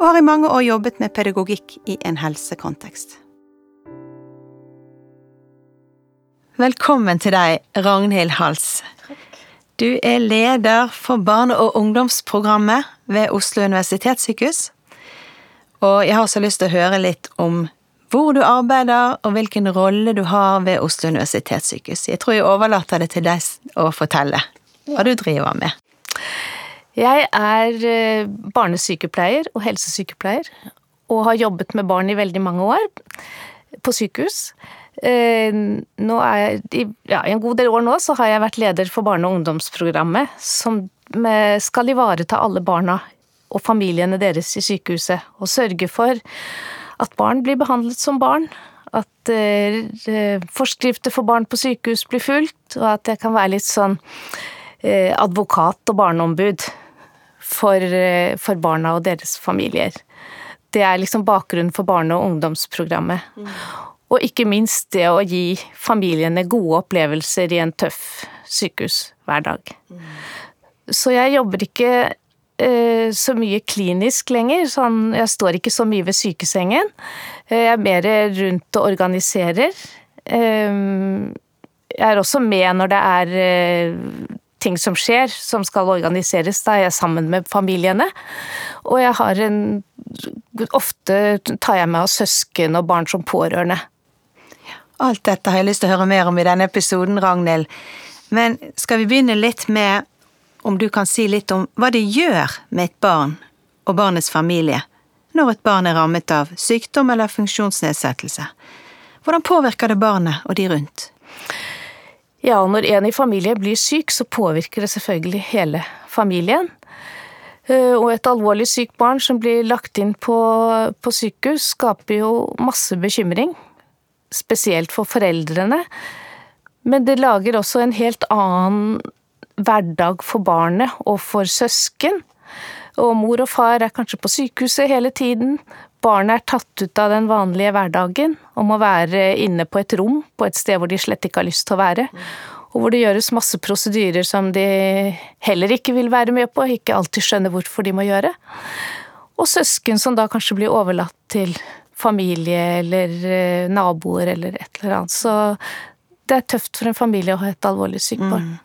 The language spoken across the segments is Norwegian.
og har i mange år jobbet med pedagogikk i en helsekontekst. Velkommen til deg, Ragnhild Hals. Du er leder for barne- og ungdomsprogrammet ved Oslo universitetssykehus. Og jeg har så lyst til å høre litt om hvor du arbeider, og hvilken rolle du har ved Oslo universitetssykehus. Jeg tror jeg overlater det til deg å fortelle hva du driver med. Jeg er eh, barnesykepleier og helsesykepleier, og har jobbet med barn i veldig mange år på sykehus. Eh, nå er jeg, ja, I en god del år nå så har jeg vært leder for barne- og ungdomsprogrammet, som skal ivareta alle barna og familiene deres i sykehuset, og sørge for at barn blir behandlet som barn. At eh, forskrifter for barn på sykehus blir fulgt, og at jeg kan være litt sånn advokat og barneombud for, eh, for, barna og deres familier. Det er liksom bakgrunnen for barne- og ungdomsprogrammet. Mm. Og ikke minst det å gi familiene gode opplevelser i en tøff sykehushverdag. Mm. Så jeg jobber ikke eh, så mye klinisk lenger. Sånn, jeg står ikke så mye ved sykesengen. Eh, jeg er mer rundt og organiserer. Eh, jeg er også med når det er eh, ting som skjer, som skal organiseres. Da er jeg sammen med familiene. Og jeg har en Ofte tar jeg med av søsken og barn som pårørende. Alt dette har jeg lyst til å høre mer om i denne episoden, Ragnhild. Men skal vi begynne litt med om du kan si litt om hva det gjør med et barn og barnets familie når et barn er rammet av sykdom eller funksjonsnedsettelse? Hvordan påvirker det barnet og de rundt? Ja, når en i familien blir syk, så påvirker det selvfølgelig hele familien. Eh, og et alvorlig sykt barn som blir lagt inn på, på sykehus, skaper jo masse bekymring. Spesielt for foreldrene. Men det lager også en helt annen hverdag for barnet og for søsken. Og mor og far er kanskje på sykehuset hele tiden. Barnet er tatt ut av den vanlige hverdagen og må være inne på et rom på et sted hvor de slett ikke har lyst til å være. Og hvor det gjøres masse prosedyrer som de heller ikke vil være med på, ikke alltid skjønner hvorfor de må gjøre. Og søsken som da kanskje blir overlatt til familie eller eh, naboer eller et eller annet. Så det er tøft for en familie å ha et alvorlig sykt barn. Mm.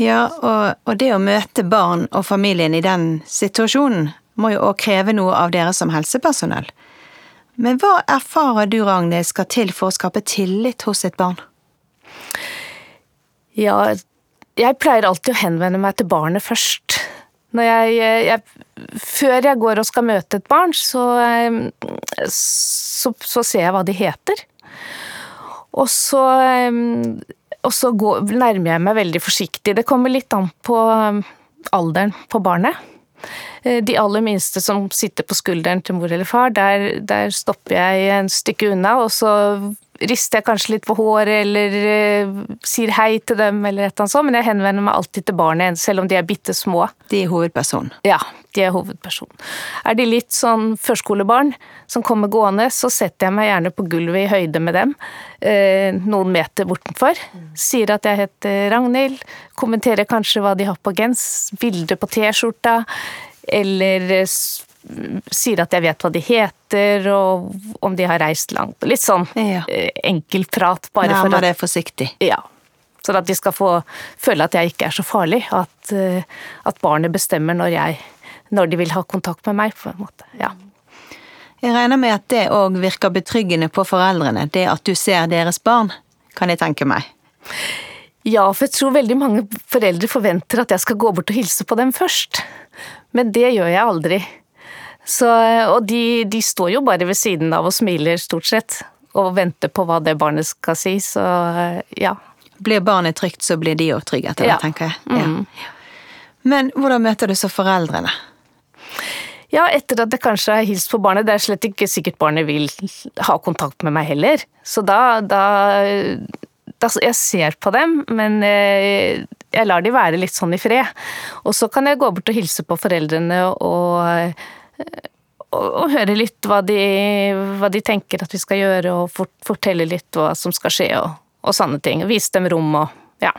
Ja, og, og, det å møte barn og familien i den situasjonen må jo òg kreve noe av dere som helsepersonell. Men hva erfarer du, Ragnhild, skal til for å skape tillit hos et barn? Ja, jeg pleier alltid å henvende meg til barnet først. Jeg, jeg, før jeg går og skal møte et barn, så, så, så ser jeg hva de heter. Og så, og så går, nærmer jeg meg veldig forsiktig. Det kommer litt an på alderen på barnet. Eh, de aller minste som sitter på skulderen til mor eller far, der, der stopper jeg en stykke unna, og så rister jeg kanskje litt på håret eller uh, sier hei til dem, eller et eller annet sånt, men jeg henvender meg alltid til barnet, selv om de er bitte små. De er hovedperson? Ja, de er hovedperson. Er de litt sånn førskolebarn som kommer gående, så setter jeg meg gjerne på gulvet i høyde med dem, uh, noen meter bortenfor. Sier at jeg heter Ragnhild, kommenterer kanskje hva de har på gens, bilde på T-skjorta eller eh, sier at jeg vet hva de heter, og om de har reist langt. Litt sånn ja. Eh, enkel prat. Bare Nærmer for at, det forsiktig. Ja. Sånn at de skal få føle at jeg ikke er så farlig. At, eh, at barnet bestemmer når, jeg, når de vil ha kontakt med meg, på en måte. Ja. Jeg regner med at det òg virker betryggende på foreldrene, det at du ser deres barn, kan jeg tenke meg. Ja, for jeg tror veldig mange foreldre forventer at jeg skal gå bort og hilse på dem først. Men det gjør jeg aldri. Så, og de, de, står jo bare ved siden av og smiler, stort sett. Og venter på hva det barnet skal si, så ja. Blir barnet trygt, så blir de òg trygge etter det, ja. tenker jeg. Ja. Mm. Men hvordan møter du så foreldrene? Ja, etter at jeg kanskje har hilst på barnet. Det er slett ikke sikkert barnet vil ha kontakt med meg heller. Så da, da, da Jeg ser på dem, men eh, jeg lar de være litt sånn i fred. Og så kan jeg gå bort og hilse på foreldrene og, og, høre litt hva de, hva de, tenker at vi skal gjøre, og fort, fortelle litt hva som skal skje, og, og sånne ting. Vise dem rom og ja.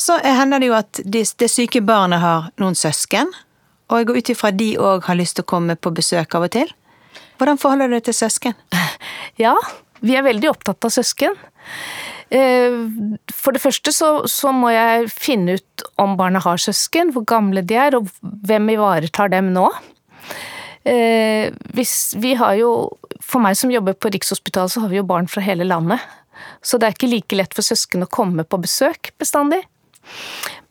Så hender det jo at det de syke barnet har noen søsken, og jeg går ut ifra de òg har lyst til å komme på besøk av og til. Hvordan forholder du deg til søsken? Ja, vi er veldig opptatt av søsken. Eh, for det første så, så, må jeg finne ut om barna har søsken, hvor gamle de er, og hvem ivaretar dem nå. Eh, hvis, vi har jo, For meg som jobber på Rikshospitalet, så har vi jo barn fra hele landet. Så det er ikke like lett for søsken å komme på besøk bestandig.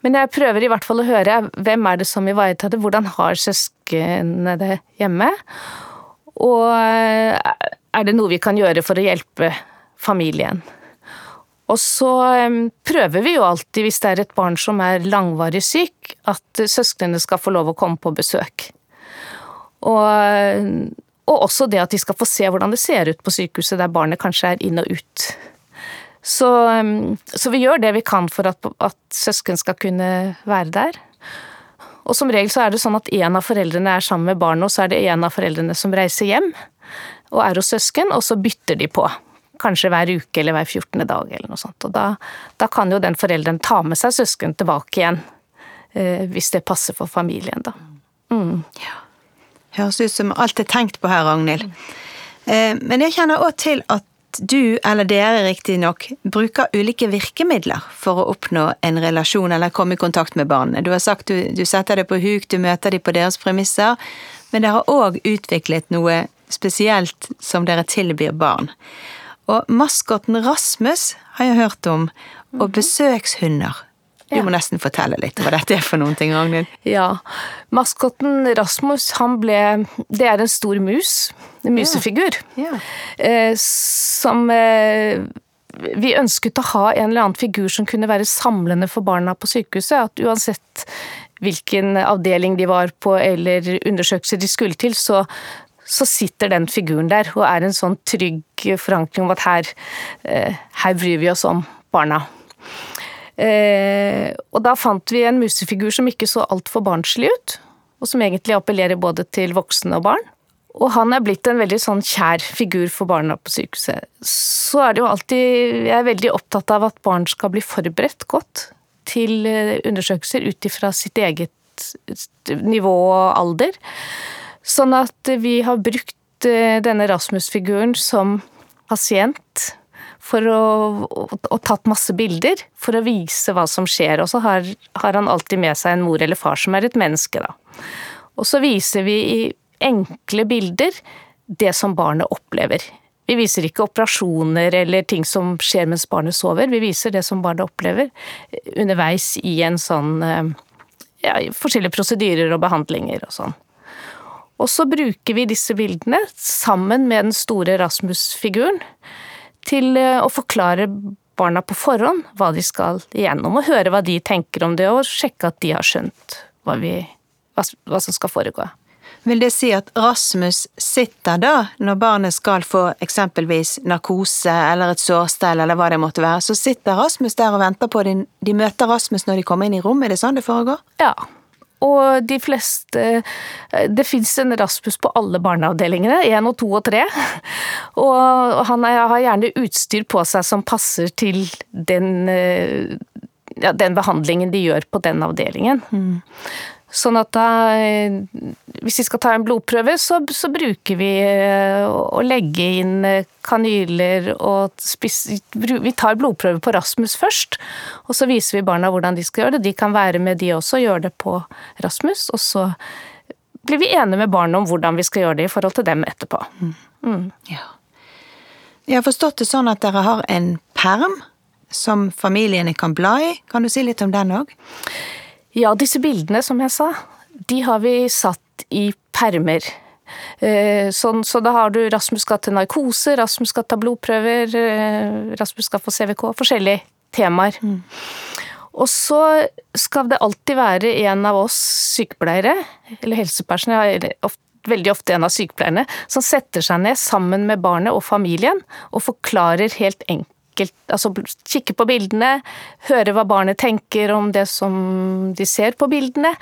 Men jeg prøver i hvert fall å høre hvem er det som ivaretar det, hvordan har søsknene det hjemme? Og eh, er det noe vi kan gjøre for å hjelpe familien? Og så eh, prøver vi jo alltid, hvis det er et barn som er langvarig syk, at søsknene skal få lov å komme på besøk. Og, og også det at de skal få se hvordan det ser ut på sykehuset der barnet kanskje er inn og ut. Så, så, vi gjør det vi kan for at, at, søsken skal kunne være der. Og som regel så er det sånn at en av foreldrene er sammen med barnet, og så er det en av foreldrene som reiser hjem og er hos søsken, og så bytter de på. Kanskje hver uke eller hver 14. dag eller noe sånt. Og da, da kan jo den forelderen ta med seg søsken tilbake igjen, eh, hvis det passer for familien, da. Mm. Ja. Høres ut som alt er tenkt på her, Ragnhild. Eh, men jeg kjenner òg til at du, eller dere riktignok, bruker ulike virkemidler for å oppnå en relasjon eller komme i kontakt med barnet. Du har sagt du, du setter det på huk, du møter dem på deres premisser, men dere har òg utviklet noe spesielt som dere tilbyr barn. Og maskoten Rasmus har jeg hørt om, og mhm. besøkshunder. Du må nesten fortelle litt hva dette er for noen ting, Ragnhild. Ja. Maskotten Rasmus, han ble Det er en stor mus. En musefigur. Ja. Ja. som eh, Vi ønsket å ha en eller annen figur som kunne være samlende for barna på sykehuset. At uansett hvilken avdeling de var på eller undersøkelser de skulle til, så, så sitter den figuren der og er en sånn trygg forankring om at her, eh, her bryr vi oss om barna. Eh, og da fant vi en musefigur som ikke så altfor barnslig ut, og som egentlig appellerer både til voksne og barn. Og han er blitt en veldig sånn kjær figur for barna på sykehuset. Så er det jo alltid Jeg er veldig opptatt av at barn skal bli forberedt godt til eh, undersøkelser ut ifra sitt eget nivå og alder. Sånn at vi har brukt eh, denne Rasmus-figuren som pasient for å, og, tatt masse bilder for å vise hva som skjer. Og så har, har, han alltid med seg en mor eller far som er et menneske, da. Og så viser vi i enkle bilder det som barnet opplever. Vi viser ikke operasjoner eller ting som skjer mens barnet sover, vi viser det som barnet opplever underveis i en sånn eh, ja, forskjellige prosedyrer og behandlinger og sånn. Og så bruker vi disse bildene sammen med den store Rasmus-figuren til eh, å forklare barna på forhånd hva de skal igjennom, og høre hva de tenker om det, og sjekke at de har skjønt hva, vi, hva, hva som skal foregå. Vil det si at Rasmus sitter da, når barnet skal få eksempelvis narkose eller et sårstell eller hva det måtte være, så sitter Rasmus der og venter på din de møter Rasmus når de kommer inn i rommet, er det sånn det foregår? Ja, og de fleste Det fins en Rasmus på alle barneavdelingene, én og to og tre. Og han har gjerne utstyr på seg som passer til den, ja, den behandlingen de gjør på den avdelingen. Mm. Sånn at da Hvis vi skal ta en blodprøve, så, så bruker vi eh, å legge inn eh, kanyler og spise Vi tar blodprøve på Rasmus først, og så viser vi barna hvordan de skal gjøre det. De kan være med de også og gjøre det på Rasmus, og så blir vi enige med barna om hvordan vi skal gjøre det i forhold til dem etterpå. Mm. Ja. Jeg har forstått det sånn at dere har en perm som familiene kan bla i. Kan du si litt om den òg? Ja, disse bildene, som jeg sa, de har vi satt i permer. Eh, sånn, så da har du Rasmus skal til narkose, Rasmus skal ta blodprøver, eh, Rasmus skal få CVK, forskjellige temaer. Mm. Og så skal det alltid være en av oss sykepleiere, eller helsepersonell, veldig ofte en av sykepleierne, som setter seg ned sammen med barnet og familien og forklarer helt enkelt Altså kikke på bildene, høre hva barnet tenker om det som de ser på bildene,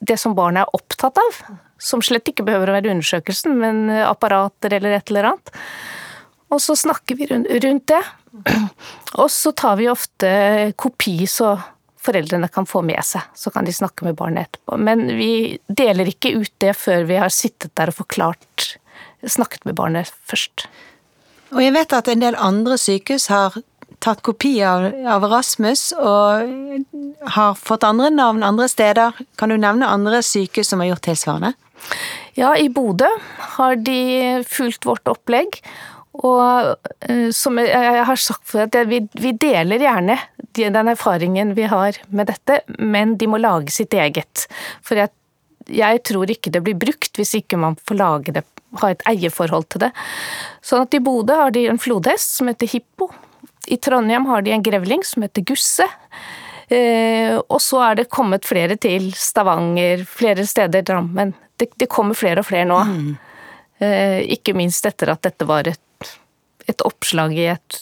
det som barnet er opptatt av. Som slett ikke behøver å være undersøkelsen, men apparater eller et eller annet. Og så snakker vi rundt det. Og så tar vi ofte kopi, så foreldrene kan få med seg. Så kan de snakke med barnet etterpå. Men vi deler ikke ut det før vi har sittet der og forklart, snakket med barnet først. Og jeg vet at en del andre sykehus har tatt kopi av, av Rasmus og har fått andre navn andre steder. Kan du nevne andre sykehus som har gjort tilsvarende? Ja, i Bodø har de fulgt vårt opplegg. Og uh, som jeg har sagt før, at vi, deler gjerne den erfaringen vi har med dette, men de må lage sitt eget. For jeg, jeg tror ikke det blir brukt hvis ikke man får lage det, ha et eierforhold til det. Sånn at i Bodø har de en flodhest som heter Hippo. I Trondheim har de en grevling som heter Gusse. Eh, og så er det kommet flere til. Stavanger, flere steder, Drammen. Det, det kommer flere og flere nå. Mm. Eh, ikke minst etter at dette var et et oppslag i, et,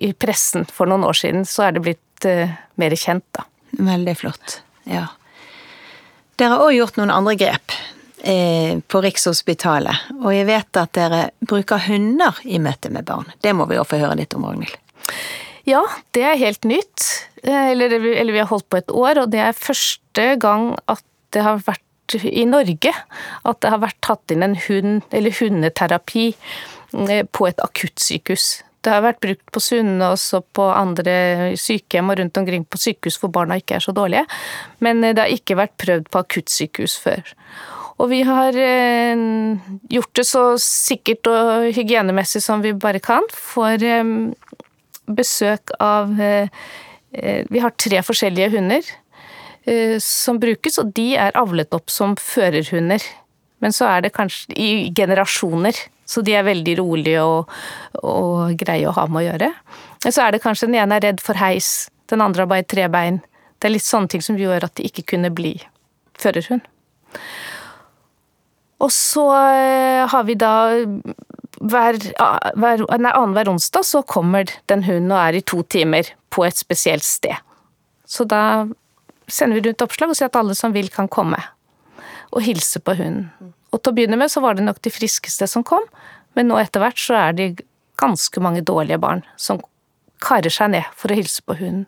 i pressen for noen år siden, så er det blitt eh, mer kjent, da. Veldig flott. Ja. Dere har òg gjort noen andre grep på Rikshospitalet, og jeg vet at dere bruker hunder i møte med barn. Det må vi jo få høre litt om, Ragnhild. Ja, det er helt nytt. Eh, eller, eller, vi har holdt på et år, og det er første gang at det har vært i Norge at det har vært tatt inn en hund, eller hundeterapi Eh, på et akuttsykehus. Det har vært brukt på Sunnaas og på andre sykehjem og rundt omkring på sykehus hvor barna ikke er så dårlige, men eh, det har ikke vært prøvd på akuttsykehus før. Og vi har eh, gjort det så sikkert og hygienemessig som vi bare kan. For besøk av Vi har tre forskjellige hunder som brukes, og de er avlet opp som førerhunder. Men så er det kanskje i generasjoner. Så de er veldig rolige og, og greie å ha med å gjøre. Men så er det kanskje den ene er redd for heis, den andre har bare tre bein. Det er litt sånne ting som gjør at de ikke kunne bli førerhund. Og så eh, har vi da hver, annenhver onsdag så kommer den hunden og er i to timer på et spesielt sted. Så da sender vi rundt oppslag og sier at alle som vil, kan komme og hilse på hunden. Og til å begynne med så var det nok de friskeste som kom, men nå etter hvert så er det ganske mange dårlige barn som karer seg ned for å hilse på hunden.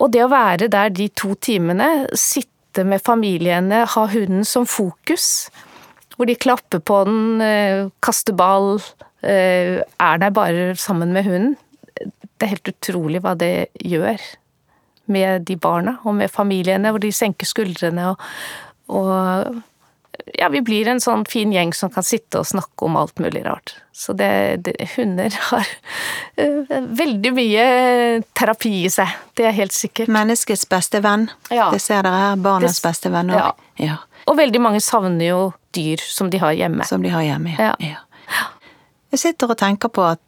Og det å være der de to timene, sitte med familiene, ha hunden som fokus, hvor de klapper på den, eh, kaster ball, eh, er der bare sammen med hunden, det er helt utrolig hva det gjør med de barna og med familiene, hvor de senker skuldrene og, og ja, vi blir en sånn fin gjeng som kan sitte og snakke om alt mulig rart. Så det, det, hunder har uh, veldig mye terapi i seg, det er helt sikkert. Menneskets beste venn, ja. det ser dere her. Barnets det, beste venn òg. Ja. ja. Og veldig mange savner jo dyr som de har hjemme. Som de har hjemme, ja. ja. Jeg sitter og tenker på at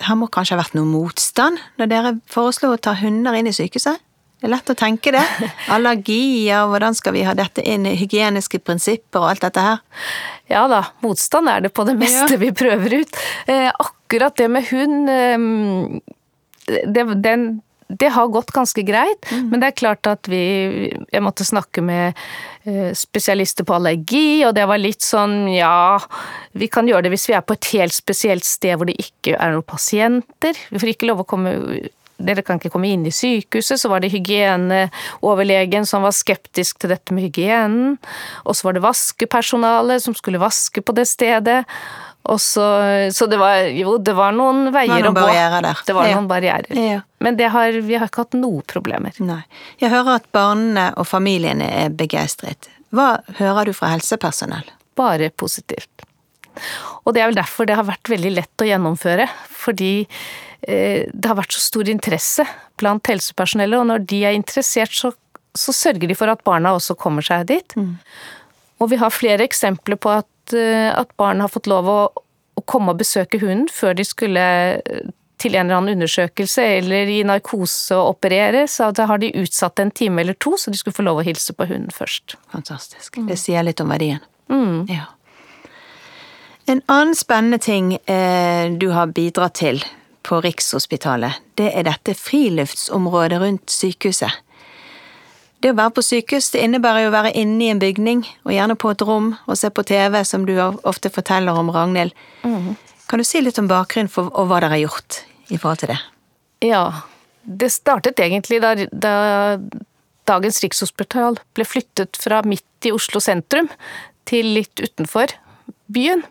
her må kanskje ha vært noe motstand når dere foreslo å ta hunder inn i sykehuset? Det er lett å tenke det. Allergier, hvordan skal vi ha dette inn i hygieniske prinsipper og alt dette her? Ja da, motstand er det på det meste ja. vi prøver ut. Eh, akkurat det med hund eh, det, den, det, har gått ganske greit, mm. men det er klart at vi Jeg måtte snakke med eh, spesialister på allergi, og det var litt sånn ja, vi kan gjøre det hvis vi er på et helt spesielt sted hvor det ikke er noen pasienter. Vi får ikke lov å komme dere kan ikke komme inn i sykehuset. Så var det hygieneoverlegen som var skeptisk til dette med hygienen. Og så var det vaskepersonalet som skulle vaske på det stedet. Så, så det var jo, det var noen veier å gå. Det var noen barrierer. Ja. Men har, vi har ikke hatt noen problemer. Nei. Jeg hører at barna og familiene er begeistret. Hva hører du fra helsepersonell? Bare positivt. Og det er vel derfor det har vært veldig lett å gjennomføre. Fordi det har vært så stor interesse blant helsepersonellet, og når de er interessert, så, så sørger de for at barna også kommer seg dit. Mm. Og vi har flere eksempler på at, eh, at barn har fått lov å, å komme og besøke hunden før de skulle eh, til en eller annen undersøkelse eller i narkose og operere, så da har de utsatt en time eller to, så de skulle få lov å hilse på hunden først. Fantastisk. Det sier litt om verdien. Mm. Ja. En annen spennende ting eh, du har bidratt til på Rikshospitalet, det er dette friluftsområdet rundt sykehuset. Det å være på sykehus det innebærer jo å være inne i en bygning, og gjerne på et rom, og se på TV, som du ofte forteller om, Ragnhild. Mm. Kan du si litt om bakgrunnen for og hva dere har gjort i forhold til det? Ja, det startet egentlig da, da dagens Rikshospital ble flyttet fra midt i Oslo sentrum til litt utenfor byen.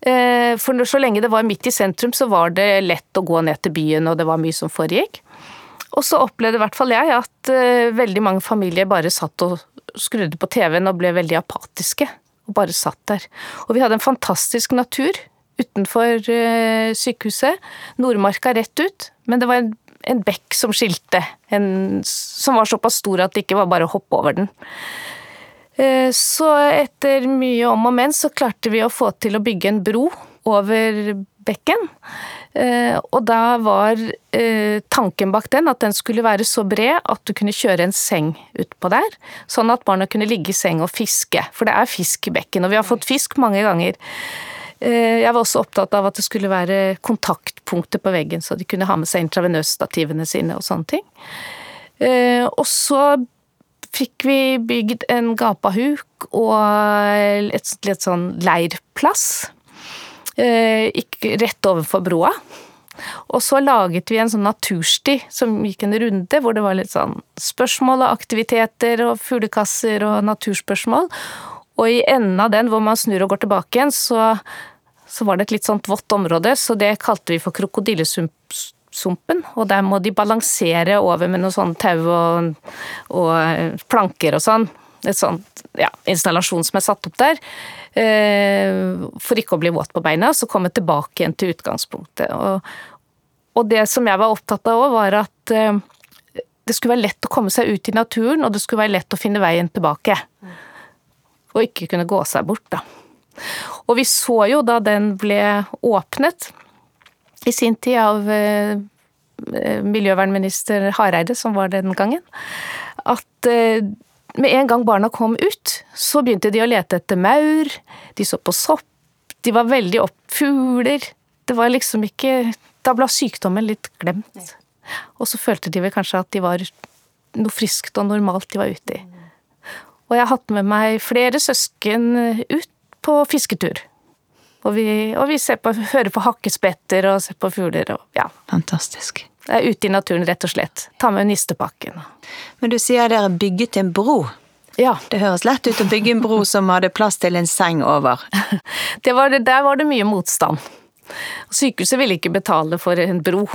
Eh, for så lenge det var midt i sentrum, så var det lett å gå ned til byen, og det var mye som foregikk. Og så opplevde i hvert fall jeg at eh, veldig mange familier bare satt og skrudde på TV-en og ble veldig apatiske. Og bare satt der. Og vi hadde en fantastisk natur utenfor eh, sykehuset. Nordmarka rett ut. Men det var en, en bekk som skilte, en, som var såpass stor at det ikke var bare å hoppe over den. Eh, så etter mye om og men så klarte vi å få til å bygge en bro over bekken. Eh, og da var tanken bak den at den skulle være så bred at du kunne kjøre en seng utpå der. Sånn at barna kunne ligge i seng og fiske. For det er fisk i bekken, og vi har fått fisk mange ganger. Jeg var også opptatt av at det skulle være kontaktpunkter på veggen, så de kunne ha med seg intravenøsstativene sine og sånne ting. Og så fikk vi bygd en gapahuk og et, litt sånn leirplass rett overfor broa. Og så laget vi en sånn natursti som gikk en runde, hvor det var litt sånn spørsmål og aktiviteter og fuglekasser og naturspørsmål. Og i enden av den, hvor man snur og går tilbake igjen, så, så var det et litt sånt vått område, så det kalte vi for krokodillesumpen. Og der må de balansere over med noe sånn tau og, og, planker og sånn. Et sånt ja, installasjon som er satt opp der. Eh, for ikke å bli våt på beina, og så komme tilbake igjen til utgangspunktet. Og, og det som jeg var opptatt av òg, var at eh, det skulle være lett å komme seg ut i naturen, og det skulle være lett å finne veien tilbake og ikke kunne gå seg bort, da. Og vi så jo da den ble åpnet i sin tid av eh, miljøvernminister Hareide, som var den gangen, at eh, med en gang barna kom ut, så begynte de å lete etter maur, de så på sopp, de var veldig opp fugler. Det var liksom ikke Da ble sykdommen litt glemt. Og så følte de vel kanskje at de var noe friskt og normalt de var ute i. Og jeg har hatt med meg flere søsken ut på fisketur. Og vi, og vi på, hører på hakkespetter og ser på fugler og ja. Fantastisk. Det er ute i naturen, rett og slett. Ta med nistepakken. Men du sier dere bygget en bro. Ja. Det høres lett ut å bygge en bro som hadde plass til en seng over. Var det, der var det mye motstand. Sykehuset ville ikke betale for en bro.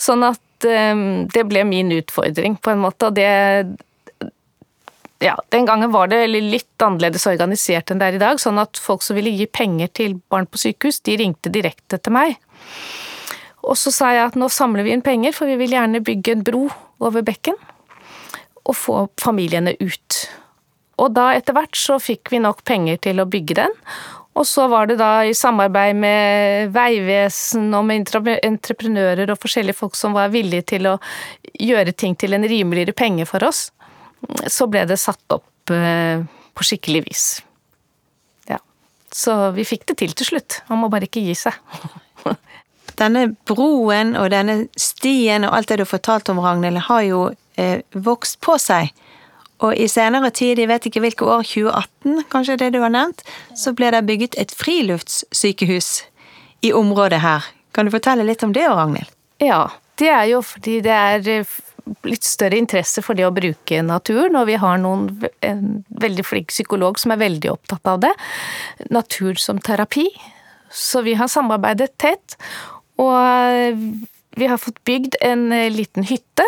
Sånn at um, det ble min utfordring, på en måte. Og det, ja, den gangen var det litt annerledes organisert enn det er i dag, sånn at folk som ville gi penger til barn på sykehus, de ringte direkte til meg. Og så sa jeg at nå samler vi inn penger, for vi vil gjerne bygge en bro over bekken. Og få familiene ut. Og da etter hvert så fikk vi nok penger til å bygge den. Og så var det da i samarbeid med Veivesen og med entreprenører og forskjellige folk som var villige til å gjøre ting til en rimeligere penge for oss så ble det satt opp eh, på skikkelig vis. Ja. Så vi fikk det til til slutt. Man må bare ikke gi seg. denne broen og denne stien og alt det du har fortalt om, Ragnhild, har jo eh, vokst på seg. Og i senere tid, jeg vet ikke hvilke år, 2018 kanskje det du har nevnt, så ble det bygget et friluftssykehus i området her. Kan du fortelle litt om det, Ragnhild? Ja, det er jo fordi det er eh, litt større interesse for det å bruke naturen, og vi har noen, en veldig flink psykolog som er veldig opptatt av det. Natur som terapi. Så vi har samarbeidet tett, og vi har fått bygd en liten hytte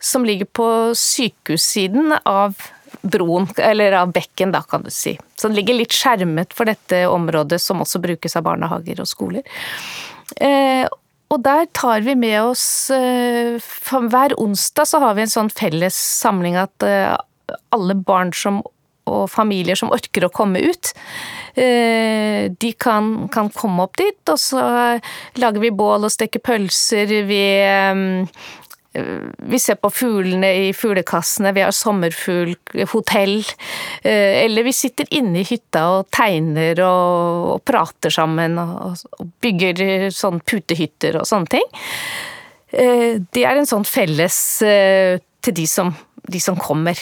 som ligger på sykehussiden av broen, eller av bekken, da, kan du si. Så den ligger litt skjermet for dette området, som også brukes av barnehager og skoler. Eh, og der tar vi med oss eh, Hver onsdag så har vi en sånn felles samling at eh, alle barn som og familier som orker å komme ut, de kan, kan, komme opp dit, og så lager vi bål og steker pølser. Vi vi ser på fuglene i fuglekassene, vi har sommerfuglhotell. Eh, eller vi sitter inne i hytta og tegner og, og prater sammen og, og, bygger sånn putehytter og sånne ting. Eh, det er en sånn felles eh, til de som, de som kommer.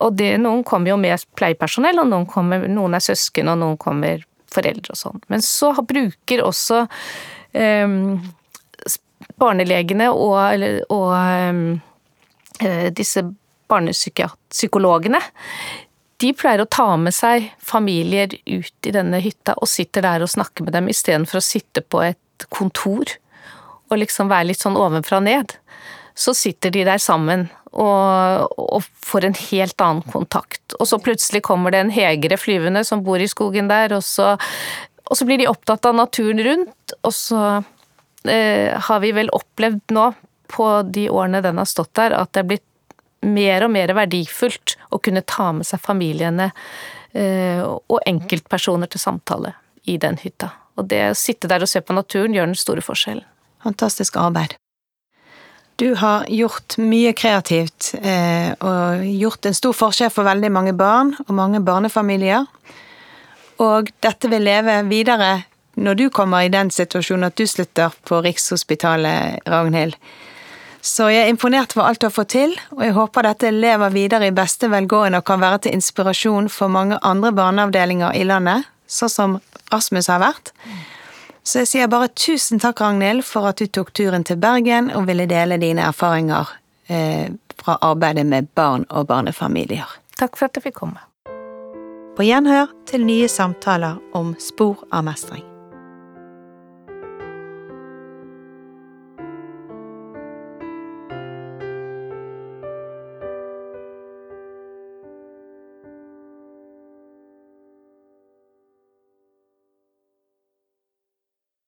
Og det, noen kommer jo med pleiepersonell, og noen, kommer, noen er søsken, og noen kommer foreldre og sånn. Men så bruker også um, barnelegene og, og øh, disse barnepsykologene de pleier å ta med seg familier ut i denne hytta og sitter der og snakker med dem istedenfor å sitte på et kontor og liksom være litt sånn ovenfra og ned. Så sitter de der sammen og, og, får en helt annen kontakt. Og så plutselig kommer det en hegere flyvende som bor i skogen der, og så, og så blir de opptatt av naturen rundt, og så har vi vel opplevd nå, på de årene den har stått der, at det er blitt mer og mer verdifullt å kunne ta med seg familiene eh, og enkeltpersoner til samtale i den hytta. Og det å sitte der og se på naturen gjør den store forskjellen. Fantastisk arbeid. Du har gjort mye kreativt eh, og gjort en stor forskjell for veldig mange barn og mange barnefamilier. Og dette vil leve videre når du kommer i den situasjonen at du slutter på Rikshospitalet, Ragnhild. Så jeg er imponert over alt du har fått til, og jeg håper dette lever videre i beste velgående og kan være til inspirasjon for mange andre barneavdelinger i landet, sånn som Rasmus har vært. Så jeg sier bare tusen takk, Ragnhild, for at du tok turen til Bergen og ville dele dine erfaringer eh, fra arbeidet med barn og barnefamilier. Takk for at jeg fikk komme. På gjenhør til nye samtaler om spor av mestring.